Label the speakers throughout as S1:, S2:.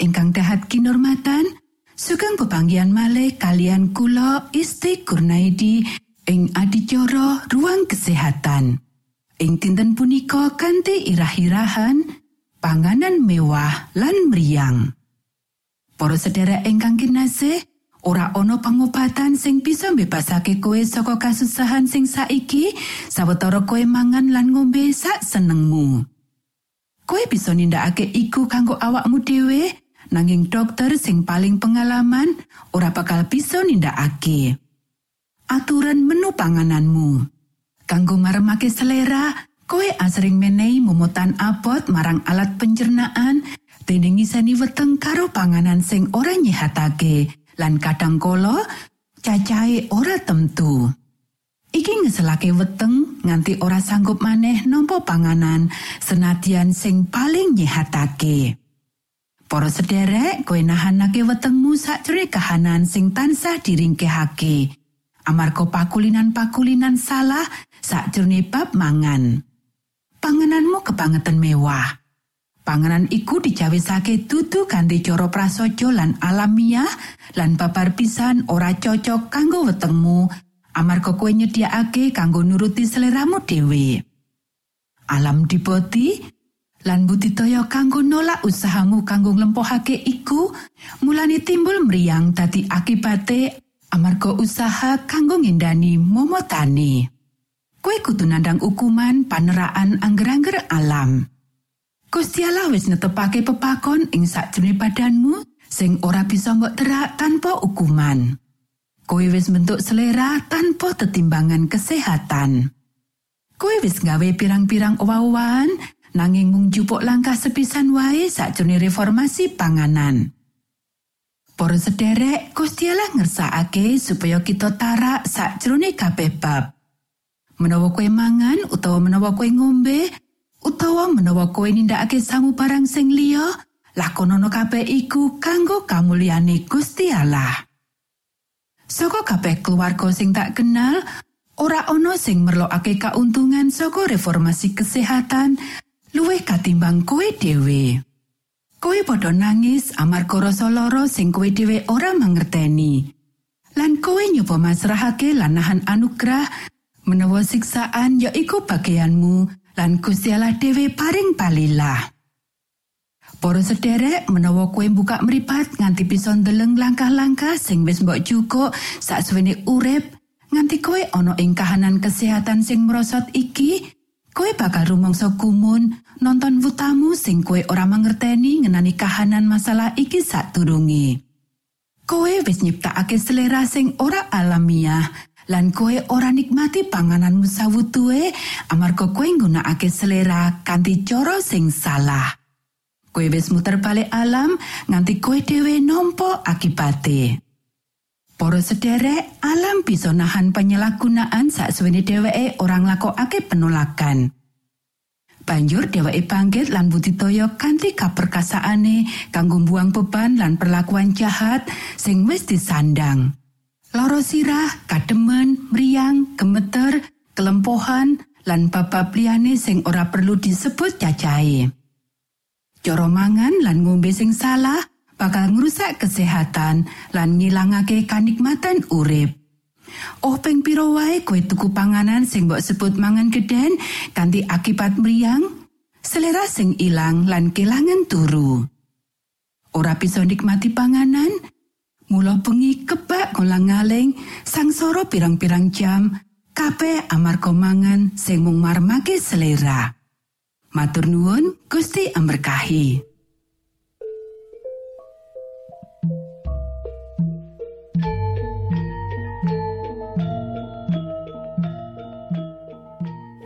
S1: Ingkang dahat kinormatan sugeng pepanggian malih kalian kula Isti Kurnaidi ing adicara ruang kesehatan ing dinten punika kanthi irah-irahan panganan mewah lan meriang para sedherek ingkang kinasih ora ana pangobatan sing bisa mbebasake koe saka kasusahan sing saiki sawetara koe mangan lan ngombe sak senengmu. Koe bisa nindakake iku kanggo awakmu dhewe, nanging dokter sing paling pengalaman ora bakal bisa nindakake. Aturan menu pangananmu. Kanggo maremake selera, koe asring menehi momotan abot marang alat pencernaan dening ngiseni weteng karo panganan sing ora nyehatake lan kadang kala cacahe ora temtu. Iki ngeselake weteng nganti ora sanggup maneh nampa panganan senadyan sing paling nyehatake. Para sederek, kowe nahanake wetengmu sakjroning kahanan sing tansah diringkehake. Amarga pakulinan-pakulinan salah sakjroning bab mangan. Pangananmu kebangetan mewah. Panganan iku dicawisake dudu ganti cara prasaja lan alamiah lan babar pisan ora cocok kanggo wetengmu amarga kowe nyediakake kanggo nuruti seleramu dhewe. Alam dipoti lan budidaya kanggo nolak usahamu kanggo nglempohake iku mulane timbul meriang dadi akibate amarga usaha kanggo ngindani momotane. Kowe kudu nandang ukuman paneraan angger-angger alam. Gusti Allah wis netepake pepakon ing sakjroning badanmu sing ora bisa mbok terak tanpa ukuman. Kowe wis bentuk selera tanpa tetimbangan kesehatan. Kowe wis gawe pirang-pirang owa-owahan nanging mung jupuk langkah sepisan wae sakjroning reformasi panganan. Para sederek, Gusti Allah ngersakake supaya kita tarak sakjroning kabeh bab. Menawa kowe mangan utawa menawa kowe ngombe utawa menawa kowe nindakake sangu barang sing liya, lakonono kabeh iku kanggo kamulyane Gusti Allah. Saka kabeh keluarga sing tak kenal, ora ana sing merlokake kauntungan saka reformasi kesehatan luwih katimbang kowe dhewe. Kowe padha nangis amarga rasa lara sing kowe dhewe ora mangerteni. Lan kowe nyoba masrahake lanahan anugerah menawa siksaan ya iku bagianmu lan Gusti Allah dhewe paring palilah. Para sederek menawa kue buka meripat nganti bisa ndeleng langkah-langkah sing wis mbok cukup saksuwene urip nganti kowe ana ing kahanan kesehatan sing merosot iki kowe bakal rumangsa kumun nonton wutamu sing kowe ora mangerteni ngenani kahanan masalah iki sadurunge kowe wis nyiptakake selera sing ora alamiah lan kowe ora nikmati pangananmu sawutuhe amarga kowe nggunakake selera kanthi cara sing salah Kowe wis muter balik alam nganti kowe dhewe nampa akibate. Para sederek, alam bisa nahan penyalahgunaan saksuwene dheweke orang lakokake penolakan. Banjur dheweke bangkit lan budidaya kanthi kaperkasaane kanggo buang beban lan perlakuan jahat sing wis disandang. Loro sirah, kademen, meriang, gemeter, kelempohan, lan babab liyane sing ora perlu disebut cacahe. Cara mangan lan ngombe sing salah bakal ngrusak kesehatan lan ngilangake kanikmatan urip. Oh ping pira wae kowe tuku panganan sing mbok sebut mangan gedhen kanthi akibat meriang, selera sing ilang lan kelangan turu. Ora bisa nikmati panganan, mula bengi kebak ngolang-aling sangsara pirang-pirang jam kabeh amarga mangan sing mung marmake selera. Matur nuwun, Gusti amberkahi.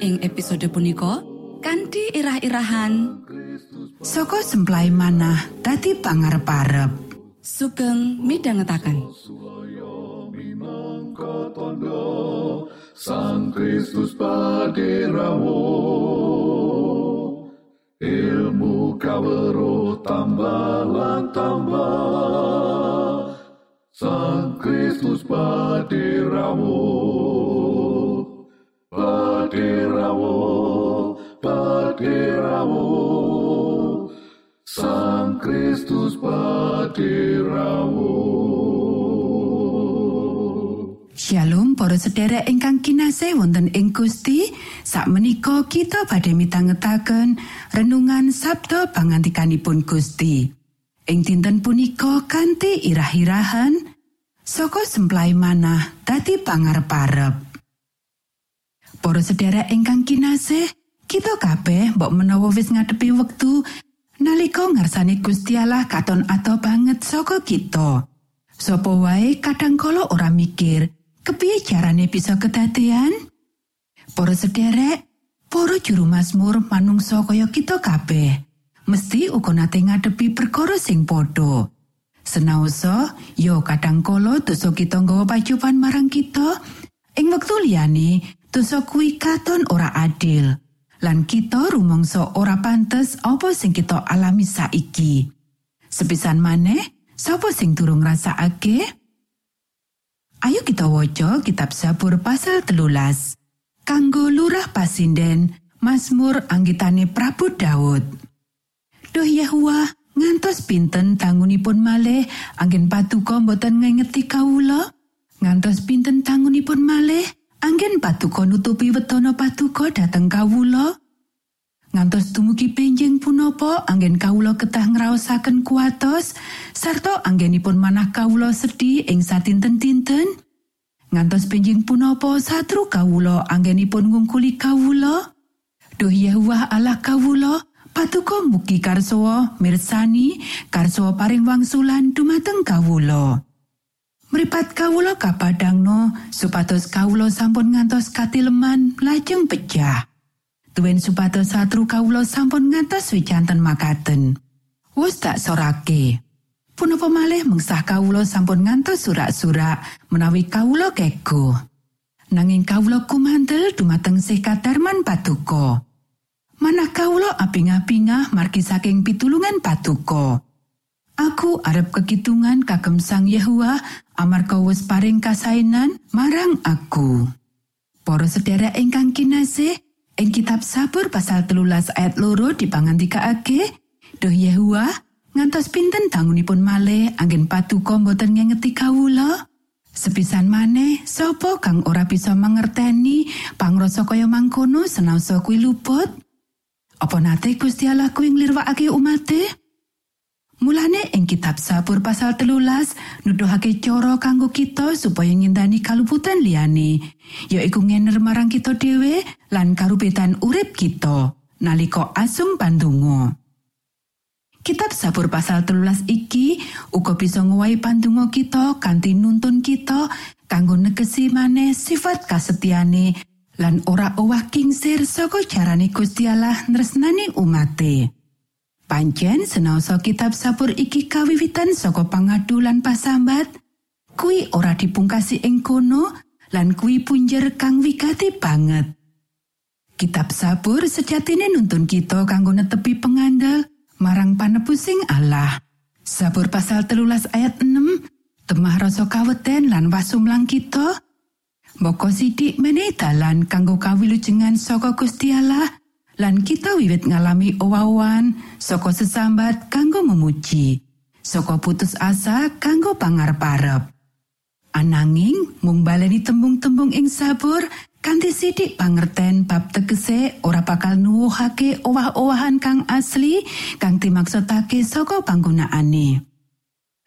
S2: ing episode punika kanthi irah-irahan.
S1: Soko semplai manah dadi pangarep-arep.
S2: sugeng midhangetaken.
S3: Sang Kristus paderamu ilmu kawero tambah tambah. Sang Kristus paderamu
S1: Shalom para sedherek ingkang kinasih wonten ing Gusti. Sakmenika kita badhe mitangetaken renungan Sabda pangantikanipun Gusti. Ing dinten punika kanthi irah-irahan saka semplai manah dadi pangarep-arep. Para sedherek ingkang kinasih, kita kabeh mbok menawa wis ngadepi wektu nalika ngarsane Gusti Allah katon ato banget saka kita. Sopo wae kadangkala ora mikir, kepiye carane bisa kedadean? Para sederek, para juru Mazmur manungsa kaya kita kabeh, mesti uga nate ngadepi perkara sing padha. Senaosa, yo kadangkala dosa kita nggawa pacupan marang kita, ing wektu liyane dosa kuwi katon ora adil. Lan kita rumangsa ora pantes apa sing kita alami saiki. Sepisan maneh, sapa sing durung ngrasakake? Ayo kita waca kitab Sabur pasal telulas. Kanggo lurah pasinden, Mazmur anggitane Prabu Daud. Duh Yahwa, ngantos pinten tangunipun malih anggen patuko boten ngengeti kawula? Ngantos pinten tangunipun malih anggen patuko nutupi wetono patuko dateng kawula? ngantos dumugi benjing punapa anggen kawula ketah ngraosaken kuatos. Sarta anggenipun manah kawula sedhi ing satinten-tinten ngantos benjing punapa satru kawula anggenipun ngungkuli kawula. Duh Yahweh Allah kawula patuko mugi karsowa mirsani karsowa paring wangsulan dumateng kawula Mripat kawula kapadangno supados kawula sampun ngantos katileman lajeng pecah. Tuwin supados satru kawula sampun ngantos wicanten makaten. Wus tak sorake. Punapa malih mengsah kawula sampun ngantos surak-surak menawi kawula kego. Nanging kawula kumantel dumateng sih kadarman patuko. Manah kawula aping-apingah margi saking pitulungan patuko. Aku arep kekitungan kagem Sang Yehuwa amarga wis paring kasainan marang aku. Para sedherek ingkang kinasih, ing kitab Sabur pasal telulas ayat loro dipangandikaake, Duh Yehuwa, ngantos pinten tangunipun malih anggen patuko boten ngengeti kawula? Sepisan maneh, sapa kang ora bisa mangerteni pangrasa kaya mangkono senaosa kuwi luput? Apa nate Gusti Allah kuwi nglirwakake umate? Mulane ing kitab Sabur pasal telulas nuduhake cara kanggo kita supaya ngindani kaluputan liyane yaiku ngener marang kita dhewe lan karubetan urip kita nalika asung pandonga. Kitab Sabur pasal telulas iki uga bisa ngowahi pandonga kita kanthi nuntun kita kanggo negesi maneh sifat kasetyane lan ora owah kingsir saka carane Gusti Allah nresnani umate. Pancen senaosa kitab sabur iki kawiwitan saka pangadu lan pasambat, kuwi ora dipungkasi ing kono lan kuwi punjer kang wigati banget. Kitab sabur sejatine nuntun kita kanggo netepi pengandel marang panebusing Allah. Sabur pasal telulas ayat 6, temah rasa kaweten lan wasumlang kita, Mboko sidik menehi dalan kanggo kawilujengan saka Gusti Allah lan kita wiwit ngalami owawan saka sesambat kanggo memuji saka putus asa kanggo pangarep-arep ananging mung baleni tembung-tembung ing sabur kanthi sidik pangerten bab tegese ora bakal nuwuhake owah-owahan kang asli kang dimaksudake saka panggunaane.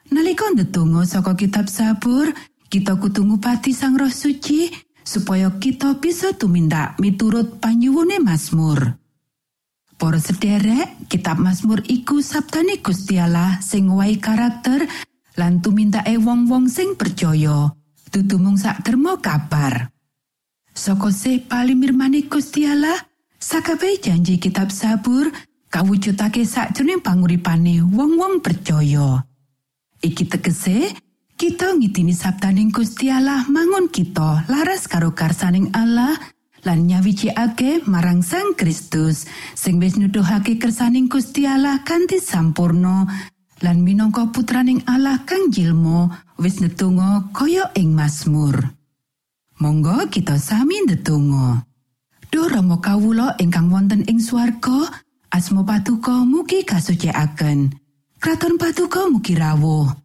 S1: Nalika ndedonga saka kitab Sabur, kita kudu ngupati Sang Roh Suci supaya kita bisa tumindak miturut panyuwune Mazmur. Para sederek, kitab Mazmur iku sabdane Gusti Allah sing wae karakter lan tumindake wong-wong sing percaya. Dudu mung sak kabar. Saka se palimirmane Gusti Allah, janji kitab Sabur kawujudake sakjroning panguripane wong-wong percaya. Iki tegese kita ngidini sabdaning Gusti Allah mangun kita laras karo karsaning Allah lan nyawijikake marang Sang Kristus sing wis nuduhake kersaning Gusti Allah kanthi sampurno lan minangka putraning Allah kang jilmo wis netungga kaya ing Mazmur. Monggo kita sami ndedonga. Duh Rama kawula ingkang wonten ing swarga, asma patuko mugi kasucikaken. Kraton patuko mugi rawuh.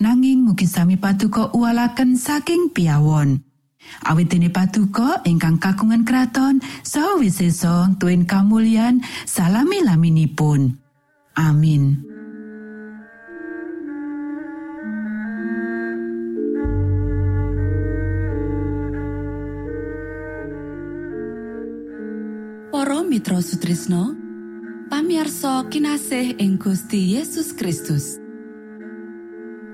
S1: nanging mugi sami patuko uwalaken saking piawon. Awit dene patuko ingkang kagungan kraton saha wisesa tuen kamulyan salami laminipun. Amin.
S2: Para Mitra Sutrisno pamiarsa kinasih ing Gusti Yesus Kristus